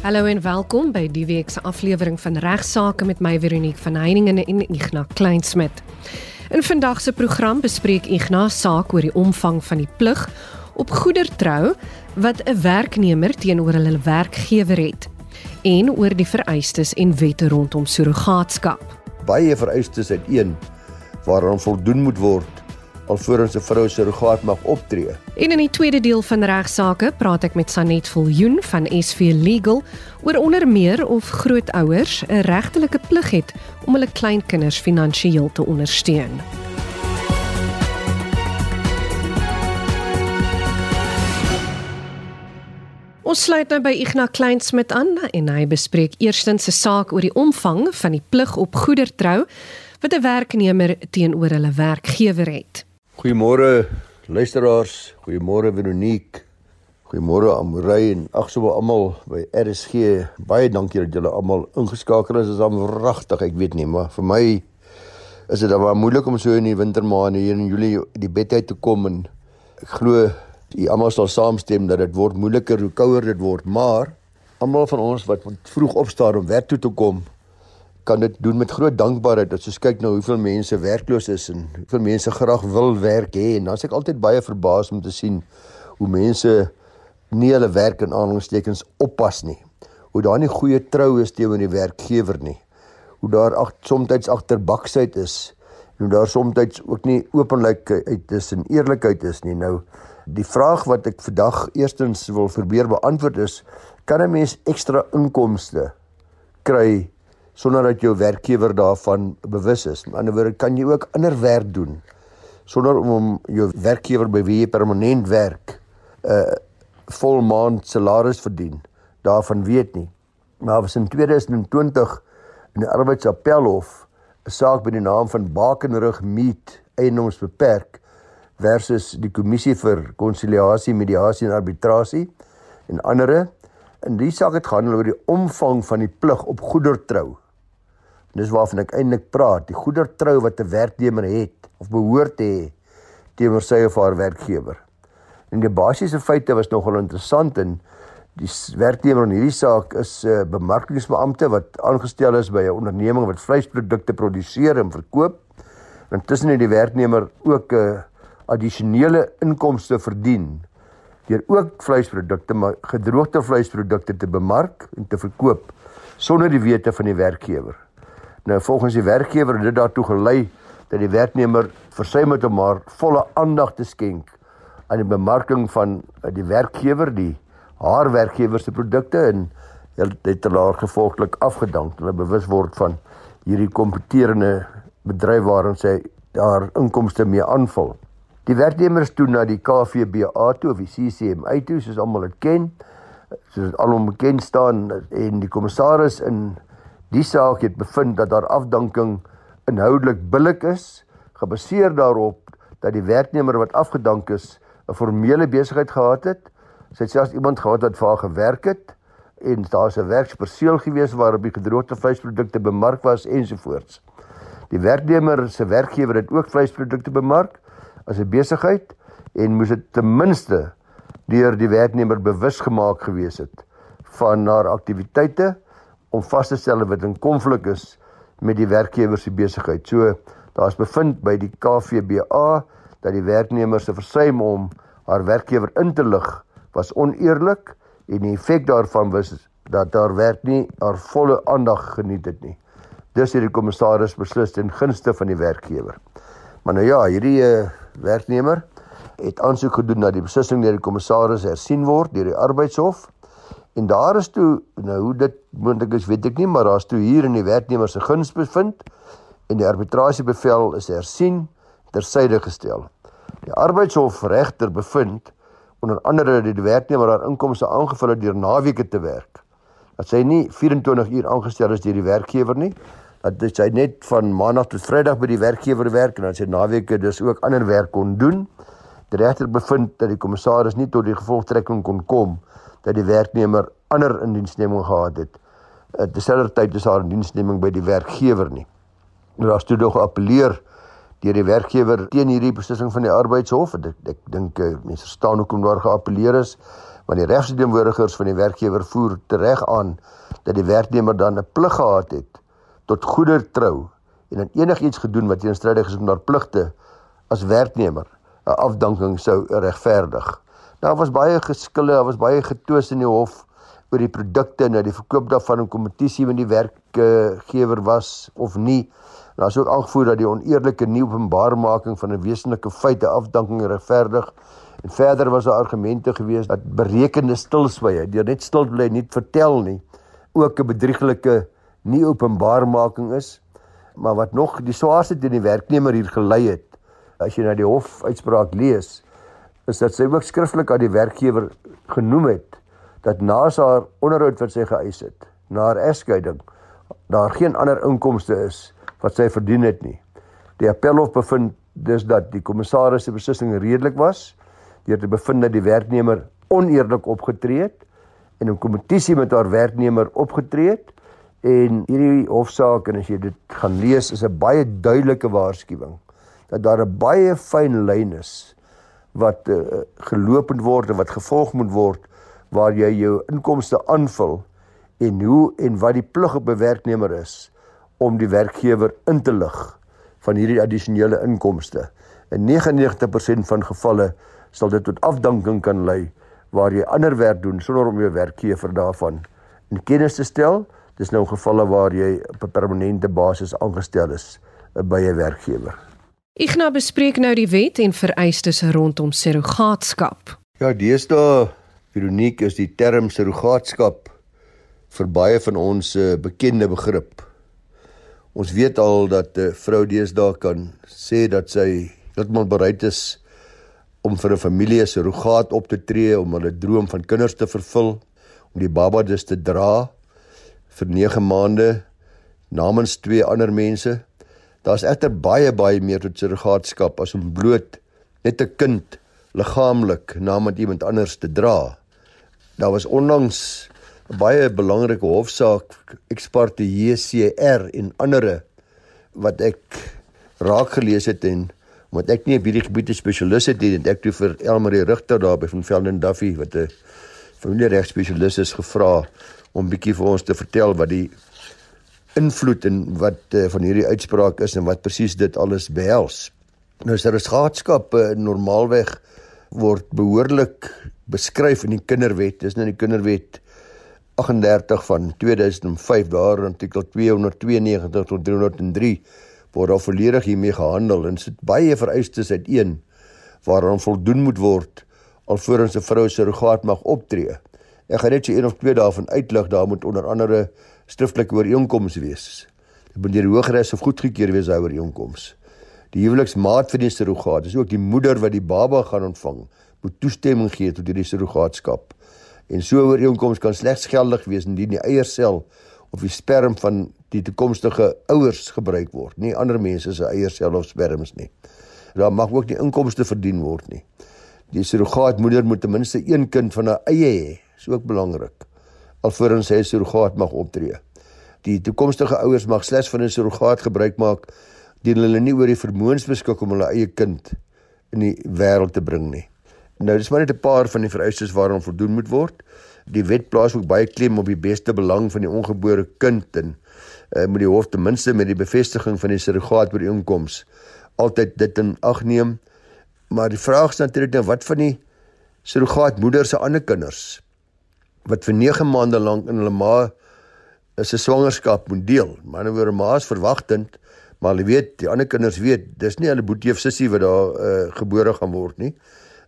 Hallo en welkom by die week se aflewering van Regsake met my Veronique van Heiningen en Ignas Kleinsmid. In vandag se program bespreek Ignas saak oor die omvang van die plig op goedertrou wat 'n werknemer teenoor hulle werkgewer het en oor die vereistes en wette rondom surrogaatskap. Baie vereistes uit een waaraan voldoen moet word alvorens 'n vrou surrogaat mag optree. En in die tweede deel van regsaake praat ek met Sanet Viljoen van SV Legal oor onder meer of grootouers 'n regtelike plig het om hulle kleinkinders finansiëel te ondersteun. Ons sluit nou by Ignas Kleinsmid aan en hy bespreek eerstens 'n saak oor die omvang van die plig op goedertrou wat 'n werknemer teenoor hulle werkgewer het. Goeiemôre luisteraars, goeiemôre Veronique. Goeiemôre Amorey en ag so almal by RSG. Baie dankie dat julle almal ingeskakel is. Dit is amragtig, ek weet nie, maar vir my is dit dan maar moeilik om so in die wintermaande hier in Julie die bed uit te kom en ek glo die almal sal saamstem dat dit word moeiliker hoe kouer dit word, maar almal van ons wat vroeg opstaan om werk toe te kom, kan dit doen met groot dankbaarheid as ons kyk na hoeveel mense werkloos is en hoeveel mense graag wil werk hê en dan is ek altyd baie verbaas om te sien hoe mense nie hulle werk in aanhalingstekens oppas nie. Hoe daar nie goeie trou is teenoor die werkgewer nie. Hoe daar ag soms agterbaksheid is en hoe daar soms ook nie openlikheid is en eerlikheid is nie. Nou die vraag wat ek vandag eerstens wil probeer beantwoord is kan 'n mens ekstra inkomste kry sonder dat jou werkgewer daarvan bewus is. Aan die ander wyse kan jy ook ander werk doen sonder om jou werkgewer by wie jy permanent werk 'n uh, volmaand salaris verdien daarvan weet nie. Maar was in 2020 in die arbeidsappelhof 'n saak by die naam van Bakenrug Meat Eiendoms Beperk versus die kommissie vir konsiliasie, mediasie en arbitrasie en ander. In die saak het gaan oor die omvang van die plig op goedertrou Dis waarvan ek eintlik praat, die goedertrou wat 'n werknemer het of behoort te hê teenoor sy of haar werkgewer. En die basiese feite was nogal interessant en die werknemer in hierdie saak is 'n uh, bemarkingsbeampte wat aangestel is by 'n onderneming wat vleisprodukte produseer en verkoop. Intussen het die werknemer ook 'n uh, addisionele inkomste verdien deur ook vleisprodukte maar gedroogde vleisprodukte te bemark en te verkoop sonder die wete van die werkgewer. Nou volgens die werkgewer het dit daartoe gelei dat die werknemer versuim het om haar volle aandag te skenk aan die bemarking van eh, die werkgewer die haar werkgewer se produkte en het te laag gevolglik afgedank hulle bewus word van hierdie kompeterende bedryf waarin sy haar inkomste mee aanvul. Die werknemer is toe na die KVBA toe of die CCMA toe soos almal dit ken. Soos almal bekend staan en die kommissaris in Die saak het bevind dat daar afdanking inhoudelik billik is, gebaseer daarop dat die werknemer wat afgedank is 'n formele besigheid gehad het. Sy het selfs iemand gehad wat vir haar gewerk het en daar's 'n werksperseel gewees waarop die gedroogde vleisprodukte bemark was ensovoorts. Die werknemer se werkgewer het ook vleisprodukte bemark as 'n besigheid en moes dit ten minste deur die werknemer bewus gemaak gewees het van haar aktiwiteite om vas te stel wat in konflik is met die werkgewer se besigheid. So daar's bevind by die KVBA dat die werknemer se versuim om haar werkgewer in te lig was oneerlik en die effek daarvan was dat haar werk nie haar volle aandag geniet het nie. Dus het die kommissaris beslis ten gunste van die werkgewer. Maar nou ja, hierdie uh, werknemer het aansoek gedoen dat die beslissing deur die kommissaris hersien word deur die arbeidshof En daar is toe nou hoe dit moontlik is, weet ek nie, maar daar's toe hier in die werknemer se guns bevind en die arbitrasiebevel is hersien tersyde gestel. Die arbeidshof regter bevind onder andere dat die werknemer haar inkomste aangevul het deur naweke te werk. Dat sy nie 24 uur aangestel is deur die werkgewer nie, dat sy net van maandag tot vrydag by die werkgewer werk en dan sy naweke dus ook ander werk kon doen. Die regter bevind dat die kommissaris nie tot die gevolgtrekking kon kom dat die werknemer ander indiensneming gehad het. Terselfdertyd is haar indiensneming by die werkgewer nie. Nou daar's toe nog geappeleer deur die werkgewer teen hierdie beslissing van die arbeidshof. Ek ek dink uh, mense verstaan hoekom daar geappeleer is, want die regsdienwoordigers van die werkgewer voer tereg aan dat die werknemer dan 'n plig gehad het tot goeder trou en dan enigiets gedoen wat teenstrydig is met haar pligte as werknemer 'n afdanking sou regverdig. Daar was baie geskille, daar was baie getwis in die hof oor die produkte en dat die verkoop daarvan in kompetisie met die werkgewer was of nie. Daar is ook aangevoer dat die oneerlike nie openbaarmaking van 'n wesenlike feite afdanking regverdig en verder was daar argumente gewees dat berekende stilswye, deur net stil bly nie vertel nie, ook 'n bedrieglike nie openbaarmaking is. Maar wat nog die swaarste teen die werknemer hier gelei het, as jy na die hof uitspraak lees, is dat sy ook skriftelik aan die werkgewer genoem het dat na haar onderhoud wat sy geëis het, na haar egskeiding, daar geen ander inkomste is wat sy verdien het nie. Die appelhof bevind dus dat die kommissaris se beslissing redelik was deur te bevind dat die werknemer oneerlik opgetree het en in kompetisie met haar werknemer opgetree het en hierdie hofsaak en as jy dit gaan lees is 'n baie duidelike waarskuwing dat daar 'n baie fyn lyn is wat uh, geloop moet word en wat gevolg moet word waar jy jou inkomste aanvul en hoe en wat die plig op 'n werknemer is om die werkgewer in te lig van hierdie addisionele inkomste. In 99% van gevalle sal dit tot afdanking kan lei waar jy ander werk doen sonder om jou werkgewer daarvan in kennis te stel. Dis nou gevalle waar jy op 'n permanente basis aangestel is eh, by 'n werkgewer. Ignas bespreek nou die wet en vereistes rondom surrogaatskap. Ja, deesdae Veronique is die term surrogaatskap vir baie van ons 'n uh, eh, bekende begrip. Ons weet al dat 'n vrou deesdae kan sê dat sy heeltemal bereid is om vir 'n familie se rogaat op te tree om hulle droom van kinders te vervul, om die baba dus te dra vir 9 maande namens twee ander mense. Daar's egter baie baie meer tot surrogaatskap as om bloot net 'n kind liggaamlik namens iemand anders te dra. Daar was onlangs 'n baie belangrike hofsaak eksparte JCR en ander wat ek raak gelees het en omdat ek nie op hierdie gebied 'n spesialis het nie en ek toe vir Elmarie Rigter daar by van Velden Duffy wat 'n familieregspesialis is gevra om bietjie vir ons te vertel wat die invloed en wat uh, van hierdie uitspraak is en wat presies dit alles behels. Nou daar 'n skaatskap uh, normaalweg word behoorlik beskryf in die kinderwet. Dis nou die kinderwet 38 van 2005 daar in artikel 292 tot 303 word daar volledig hiermee gehandel en sit baie vereistes uiteen waaraan voldoen moet word alvorens 'n vrou surrogaat mag optree. Ek gaan net so een of twee daarvan uitlig. Daar moet onder andere skriftelike ooreenkomste wees. Dit moet deur die Hooggeregs of goedgekeur wees oor ooreenkomste. Die huweliksmaat vir die surrogaat, dis ook die moeder wat die baba gaan ontvang, moet toestemming gee tot hierdie surrogaatskap. En so ooreenkoms kan slegs geldig wees indien die eiersel of die sperm van die toekomstige ouers gebruik word, nie ander mense se eiersel of sperms nie. Daar mag ook nie inkomste verdien word nie. Die surrogaatmoeder moet ten minste een kind van haar eie hê, is ook belangrik. Alvorens sy surrogaat mag optree. Die toekomstige ouers mag slegs van 'n surrogaat gebruik maak dien hulle nie oor die vermoëns beskik om hulle eie kind in die wêreld te bring nie. Nou dis maar net 'n paar van die vereistes waaraan voldoen moet word. Die wet plaas ook baie klem op die beste belang van die ongebore kind en uh, moet die hof ten minste met die bevestiging van die surrogaat ooreenkoms altyd dit in ag neem. Maar die vraag is natuurlik nou wat van die surrogaatmoeder se ander kinders wat vir 9 maande lank in hulle ma se swangerskap moet deel. Maar nou weer ma is verwagtend maar hulle weet die ander kinders weet dis nie hulle boetie of sussie wat daar uh, gebore gaan word nie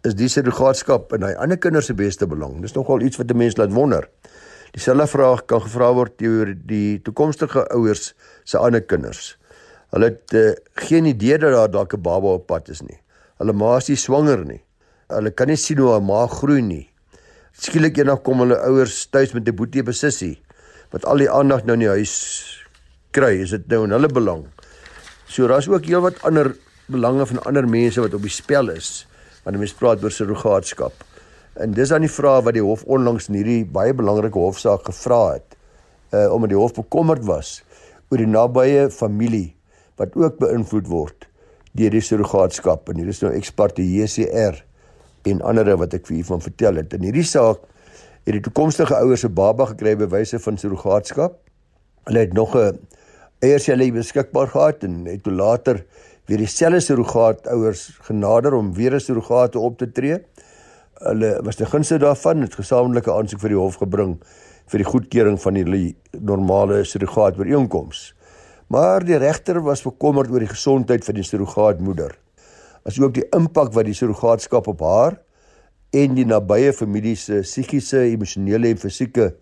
is die surrogaatskap in hy ander kinders se beste belang. Dis nogal iets wat 'n mens laat wonder. Dieselfde vraag kan gevra word oor die toekomstige ouers se ander kinders. Hulle het uh, geen idee dat daar dalk 'n baba op pad is nie. Hulle ma is nie swanger nie. Hulle kan nie sien hoe haar ma groei nie. Skielik eendag kom hulle ouers tuis met 'n boetie besissie wat al die aandag nou in die huis kry. Is dit nou in hulle belang? So daar's ook heelwat ander belange van ander mense wat op die spel is wanneer mens praat oor surrogaatskap. En dis dan die vraag wat die hof onlangs in hierdie baie belangrike hofsaak gevra het. Uh omdat die hof bekommerd was oor die nabye familie wat ook beïnvloed word deur die surrogaatskap en hier is nou eksperte JCR en ander wat ek vir u van vertel het. In hierdie saak het die toekomstige ouers 'n baba gekry by wyse van surrogaatskap. Hulle het nog 'n eierselle beskikbaar gehad en het toe later weer dieselfde surrogaat ouers genader om weer 'n surrogaat op te tree. Hulle was te gunste daarvan het gesamentlike aansoek vir die hof gebring vir die goedkeuring van die normale surrogaat ooreenkoms. Maar die regter was bekommerd oor die gesondheid van die surrogaatmoeder. As ook die impak wat die surrogaatskap op haar en die nabye familie se psigiese, emosionele en fisieke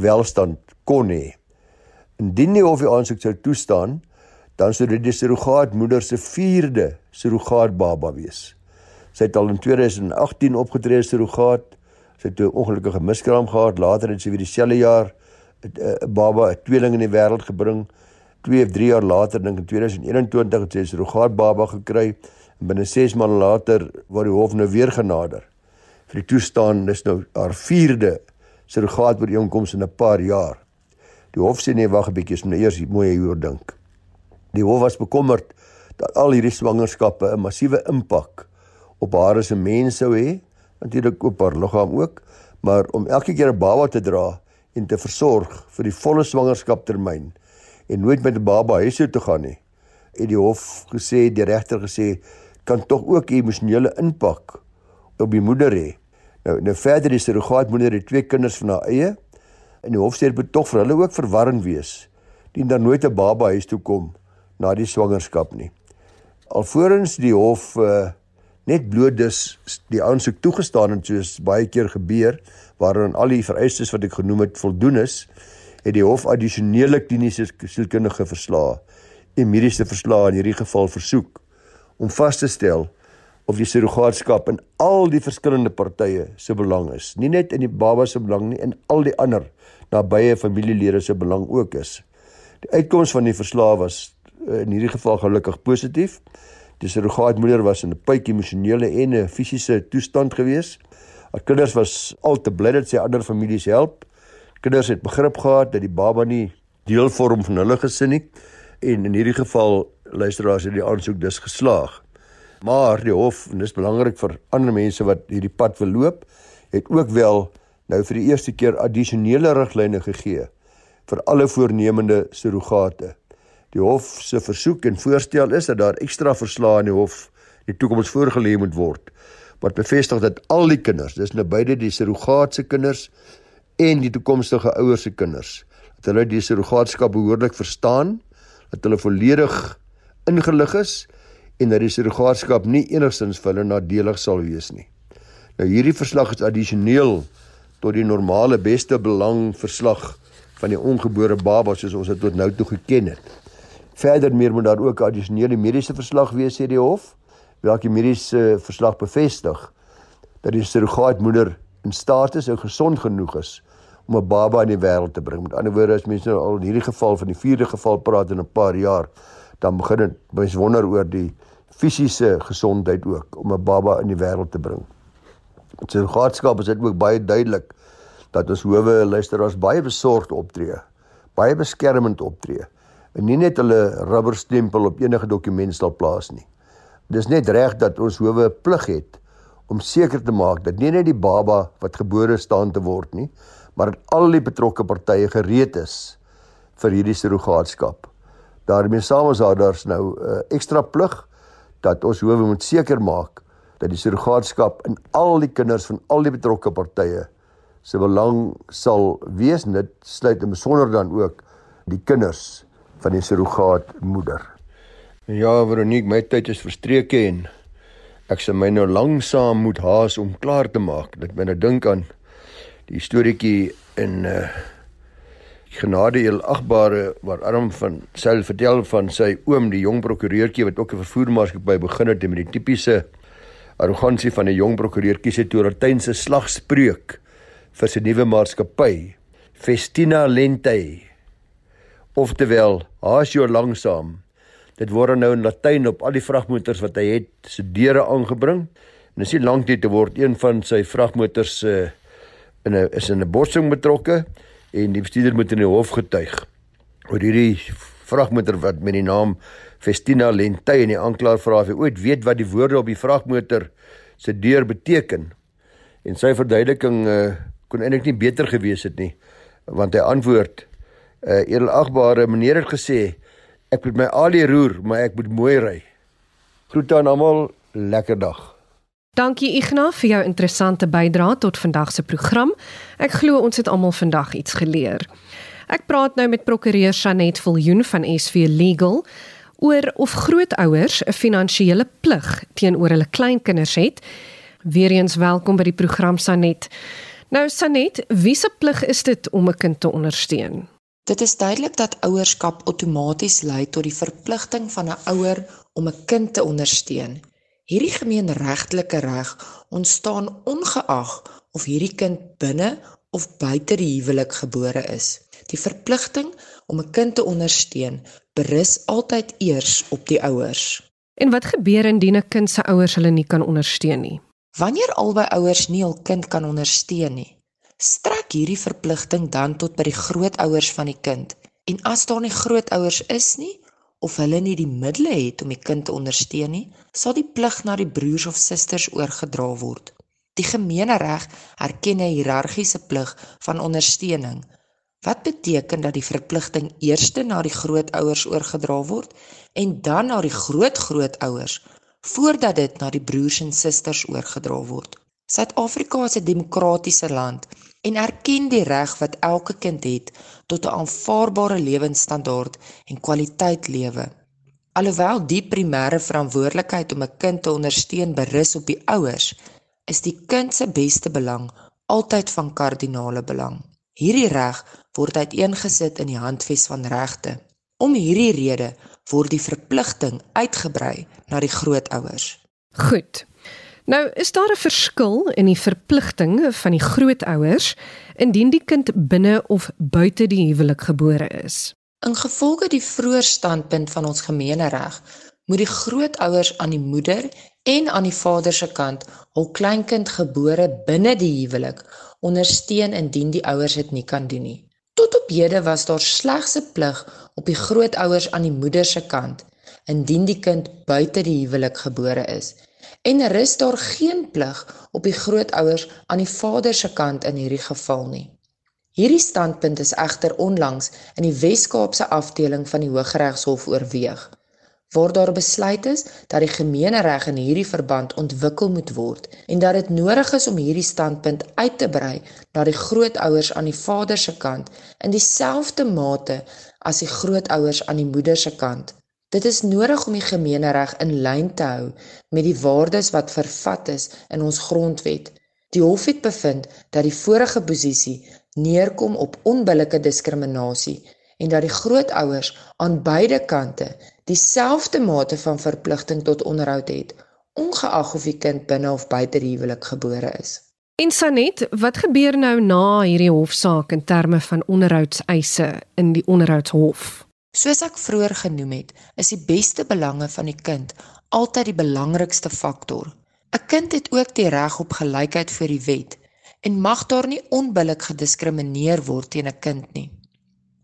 welstand kon hê. Indien die hof die aansoek sou toestaan, dan sou dit die surrogaatmoeder se 4de surrogaatbaba wees. Sy het al in 2018 opgetree as surrogaat. Sy het 'n ongelukkige miskraam gehad. Later het sy weer dieselfde jaar 'n baba, 'n tweeling in die wêreld gebring. 2 of 3 jaar later dink in 2021 het sy 'n surrogaat baba gekry binne 6 maande later word die hof nou weer genader vir die toestaan dis nou haar 4de surrogaat ooreenkoms in 'n paar jaar. Die hof sê nee wag 'n bietjie, moet nou eers mooi hieroor dink. Die hof was bekommerd dat al hierdie swangerskappe 'n massiewe impak op haar as 'n mens sou hê, natuurlik op haar liggaam ook, maar om elke keer 'n baba te dra en te versorg vir die volle swangerskaptermyn en nooit met 'n baba huis toe te gaan nie. Het die hof gesê, die regter gesê, kan tog ook emosionele impak op die moeder hê. Nou nou verder die surrogaatmoeder het twee kinders van haar eie en die hof sê dit moet tog vir hulle ook verwarrend wees dien daar nooit 'n baba huis toe kom na die swangerskap nie. Alvorens die hof uh, net bloot dus die aansoek toegestaan en soos baie keer gebeur waarin al die vereistes wat ek genoem het voldoen is, het die hof addisionele kliniese sielkundige verslae en mediese verslae in hierdie geval versoek om vas te stel of die surrogaatskap in al die verskillende partye se belang is, nie net in die baba se belang nie, in al die ander nabye familielede se belang ook is. Die uitkoms van die verslae was eh, in hierdie geval gelukkig positief. Die surrogaatmoeder was in 'n pyk emosionele en 'n fisiese toestand gewees. Haar kinders was al te bly dat sy ander families help kinders het begrip gehad dat die baba nie deel vorm van hulle gesin nie en in hierdie geval luisteraars het die aansoek dus geslaag. Maar die hof en dis belangrik vir ander mense wat hierdie pad wil loop, het ook wel nou vir die eerste keer addisionele riglyne gegee vir alle voornemende surrogate. Die hof se versoek en voorstel is dat daar ekstra verslae in die hof in die toekoms voorgelê moet word wat bevestig dat al die kinders, dis nou beide die surrogaat se kinders en die toekomstige ouers se kinders dat hulle die surrogaatskap behoorlik verstaan dat hulle volledig ingelig is en dat die surrogaatskap nie enigstens vir hulle nadelig sal wees nie. Nou hierdie verslag is addisioneel tot die normale beste belang verslag van die ongebore baba soos ons dit tot nou toe geken het. Verder meer moet daar ook addisionele mediese verslag wees sê die hof, welke mediese verslag bevestig dat die surrogaatmoeder in staat is en gesond genoeg is om 'n baba in die wêreld te bring. Met ander woorde, as mense nou al in hierdie geval van die vierde geval praat in 'n paar jaar, dan begin dit mens wonder oor die fisiese gesondheid ook om 'n baba in die wêreld te bring. Met sy gaatskap is dit ook baie duidelik dat ons howe luisteraars baie besorgd optree, baie beskermend optree en nie net hulle rubberstempel op enige dokument sal plaas nie. Dis net reg dat ons howe plig het om seker te maak dat nie net die baba wat gebore staan te word nie, maar dat al die betrokke partye gereed is vir hierdie surrogaatskap. Daarmee saam is daar daar's nou 'n uh, ekstra plig dat ons howe moet seker maak dat die surrogaatskap in al die kinders van al die betrokke partye se belang sal wees dit sluit in besonder dan ook die kinders van die surrogaatmoeder. Ja, Veronique, my tyd is verstreke en ek sê my nou langsam moet haas om klaar te maak. Dit my nou dink aan die storieetjie in uh genade heel agbare waar Arm van Sail vertel van sy oom die jong prokureurtjie wat ook 'n vervoermaatskappy begin het met die tipiese arrogansie van 'n jong prokureur kies hy toe Latynse slagspreuk vir sy nuwe maatskappy Festina Lente oftewel haas jou langsaam. Dit word nou in Latyn op al die vragmotors wat hy het se deure aangebring. En dis nie lank nie te word een van sy vragmotors se uh, in 'n is in 'n botsing betrokke en die bestuurder moet in die hof getuig oor hierdie vragmotor wat met die naam Festina Lentay en die aanklaer vra of hy ooit weet wat die woorde op die vragmotor se deur beteken. En sy verduideliking uh, kon eintlik nie beter gewees het nie, want hy antwoord: "Uh edelagbare meneer het gesê ek moet my alie roer, maar ek moet mooi ry." Groete aan almal, lekker dag. Dankie Ignas vir jou interessante bydrae tot vandag se program. Ek glo ons het almal vandag iets geleer. Ek praat nou met prokureur Janet Viljoen van SV Legal oor of grootouers 'n finansiële plig teenoor hulle kleinkinders het. Weereens welkom by die program Sanet. Nou Sanet, wie se plig is dit om 'n kind te ondersteun? Dit is duidelik dat ouerskap outomaties lei tot die verpligting van 'n ouer om 'n kind te ondersteun. Hierdie gemeenregtelike reg ontstaan ongeag of hierdie kind binne of buite die huwelik gebore is. Die verpligting om 'n kind te ondersteun berus altyd eers op die ouers. En wat gebeur indien 'n kind se ouers hulle nie kan ondersteun nie? Wanneer albei ouers nie hul kind kan ondersteun nie, strek hierdie verpligting dan tot by die grootouers van die kind. En as daar nie grootouers is nie, of hulle nie die middele het om die kind te ondersteun nie, sal die plig na die broers of susters oorgedra word. Die gemeenereg erken 'n hiërargiese plig van ondersteuning. Wat beteken dat die verpligting eers na die grootouers oorgedra word en dan na die grootgrootouers voordat dit na die broers en susters oorgedra word. Suid-Afrika is 'n demokratiese land en erken die reg wat elke kind het tot 'n aanvaarbare lewensstandaard en kwaliteit lewe. Alhoewel die primêre verantwoordelikheid om 'n kind te ondersteun berus op die ouers, is die kind se beste belang altyd van kardinale belang. Hierdie reg word uiteengesit in die Handves van Regte. Om hierdie rede word die verpligting uitgebrei na die grootouers. Goed. Nou, is daar 'n verskil in die verpligting van die grootouers indien die kind binne of buite die huwelik gebore is? In gevolge die vroeë standpunt van ons gemeenereg, moet die grootouers aan die moeder en aan die vader se kant hul kleinkind gebore binne die huwelik ondersteun indien die ouers dit nie kan doen nie. Tot op hede was daar slegs 'n plig op die grootouers aan die moeder se kant indien die kind buite die huwelik gebore is en er is daar geen plig op die grootouers aan die vader se kant in hierdie geval nie. Hierdie standpunt is egter onlangs in die Wes-Kaapse afdeling van die Hooggeregshof oorweeg, waar daar besluit is dat die gemeenereg in hierdie verband ontwikkel moet word en dat dit nodig is om hierdie standpunt uit te brei na die grootouers aan die vader se kant in dieselfde mate as die grootouers aan die moeder se kant. Dit is nodig om die gemeenereg in lyn te hou met die waardes wat vervat is in ons grondwet. Die hof het bevind dat die vorige posisie neerkom op onbillike diskriminasie en dat die grootouers aan beide kante dieselfde mate van verpligting tot onderhoud het, ongeag of die kind binne of buite die huwelik gebore is. En Sanet, wat gebeur nou na hierdie hofsaak in terme van onderhoudseise in die onderhoudshof? Soos ek vroeër genoem het, is die beste belange van die kind altyd die belangrikste faktor. 'n Kind het ook die reg op gelykheid voor die wet en mag daar nie onbillik gediskrimineer word teen 'n kind nie.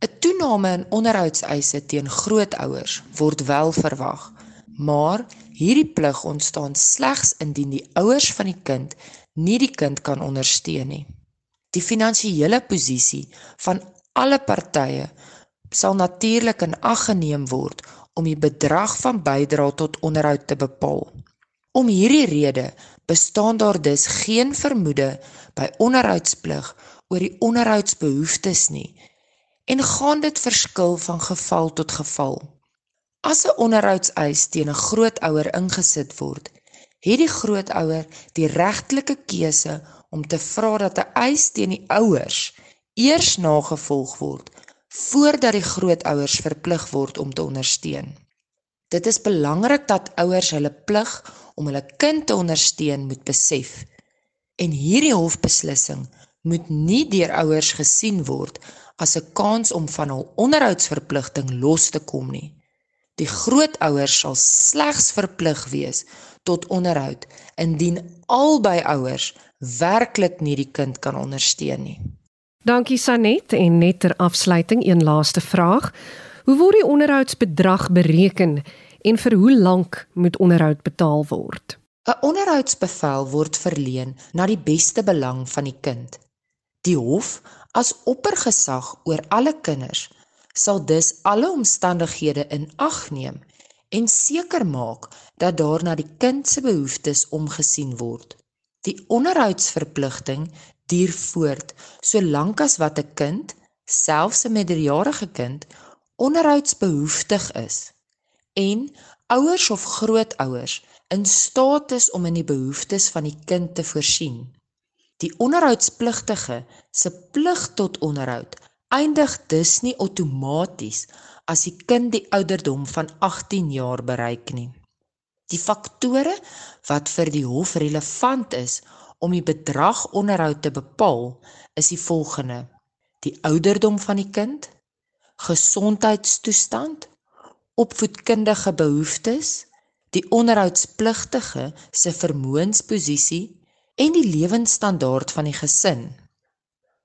'n Toename in onderhoudseise teen grootouers word wel verwag, maar hierdie plig ontstaan slegs indien die ouers van die kind nie die kind kan ondersteun nie. Die finansiële posisie van alle partye sal natuurlik in ag geneem word om die bedrag van bydrae tot onderhoud te bepaal. Om hierdie rede bestaan daar dus geen vermoede by onderhoudsplig oor die onderhoudsbehoeftes nie en gaan dit verskil van geval tot geval. As 'n onderhoudseis teen 'n grootouer ingesit word, het die grootouer die regtelike keuse om te vra dat 'n eis teen die ouers eers nagevolg word voordat die grootouers verplig word om te ondersteun. Dit is belangrik dat ouers hulle plig om hulle kind te ondersteun moet besef. En hierdie hofbeslissing moet nie deur ouers gesien word as 'n kans om van hul onderhoudsverpligting los te kom nie. Die grootouers sal slegs verplig wees tot onderhoud indien albei ouers werklik nie die kind kan ondersteun nie. Dankie Sanet en net ter afsluiting een laaste vraag. Hoe word die onderhoudsbedrag bereken en vir hoe lank moet onderhoud betaal word? 'n Onderhoudsbevel word verleen na die beste belang van die kind. Die hof as oppergesag oor alle kinders sal dus alle omstandighede in ag neem en seker maak dat daar na die kind se behoeftes omgesien word. Die onderhoudsverpligting duur voort solank as wat 'n kind, selfs 'n minderjarige kind, onderhoudsbehoeftig is en ouers of grootouers in staat is om in die behoeftes van die kind te voorsien. Die onderhoudspligtige se plig tot onderhoud eindig dus nie outomaties as die kind die ouderdom van 18 jaar bereik nie. Die faktore wat vir die hof relevant is om die bedrag onderhoud te bepaal, is die volgende: die ouderdom van die kind, gesondheidstoestand, opvoedkundige behoeftes, die onderhoudspligtige se vermoënsposisie en die lewensstandaard van die gesin.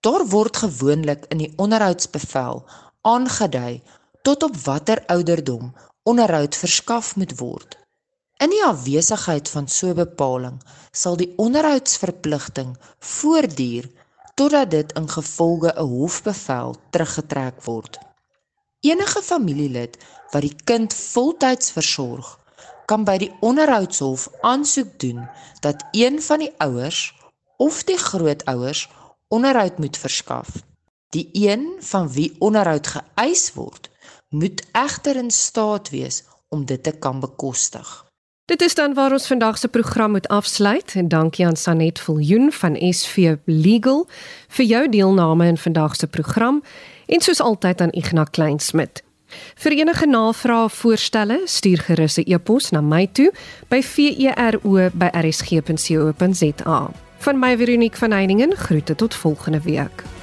Daar word gewoonlik in die onderhoudsbevel aangedui tot op watter ouderdom onderhoud verskaf moet word. In die afwesigheid van so 'n bepaling sal die onderhoudsverpligting voortduur totdat dit in gevolge 'n hofbevel teruggetrek word. Enige familielid wat die kind voltyds versorg, kan by die onderhoudshof aansoek doen dat een van die ouers of die grootouers onderhoud moet verskaf. Die een van wie onderhoud geëis word, moet egter in staat wees om dit te kan bekostig. Dit is dan waar ons vandag se program moet afsluit en dankie aan Sanet Viljoen van SV Legal vir jou deelname in vandag se program en soos altyd aan Ignas Kleinsmid. Vir enige navrae of voorstelle, stuur gerus 'n e-pos na my toe by vero@rsg.co.za. Van my Veronique van Heiningen groete tot volgende week.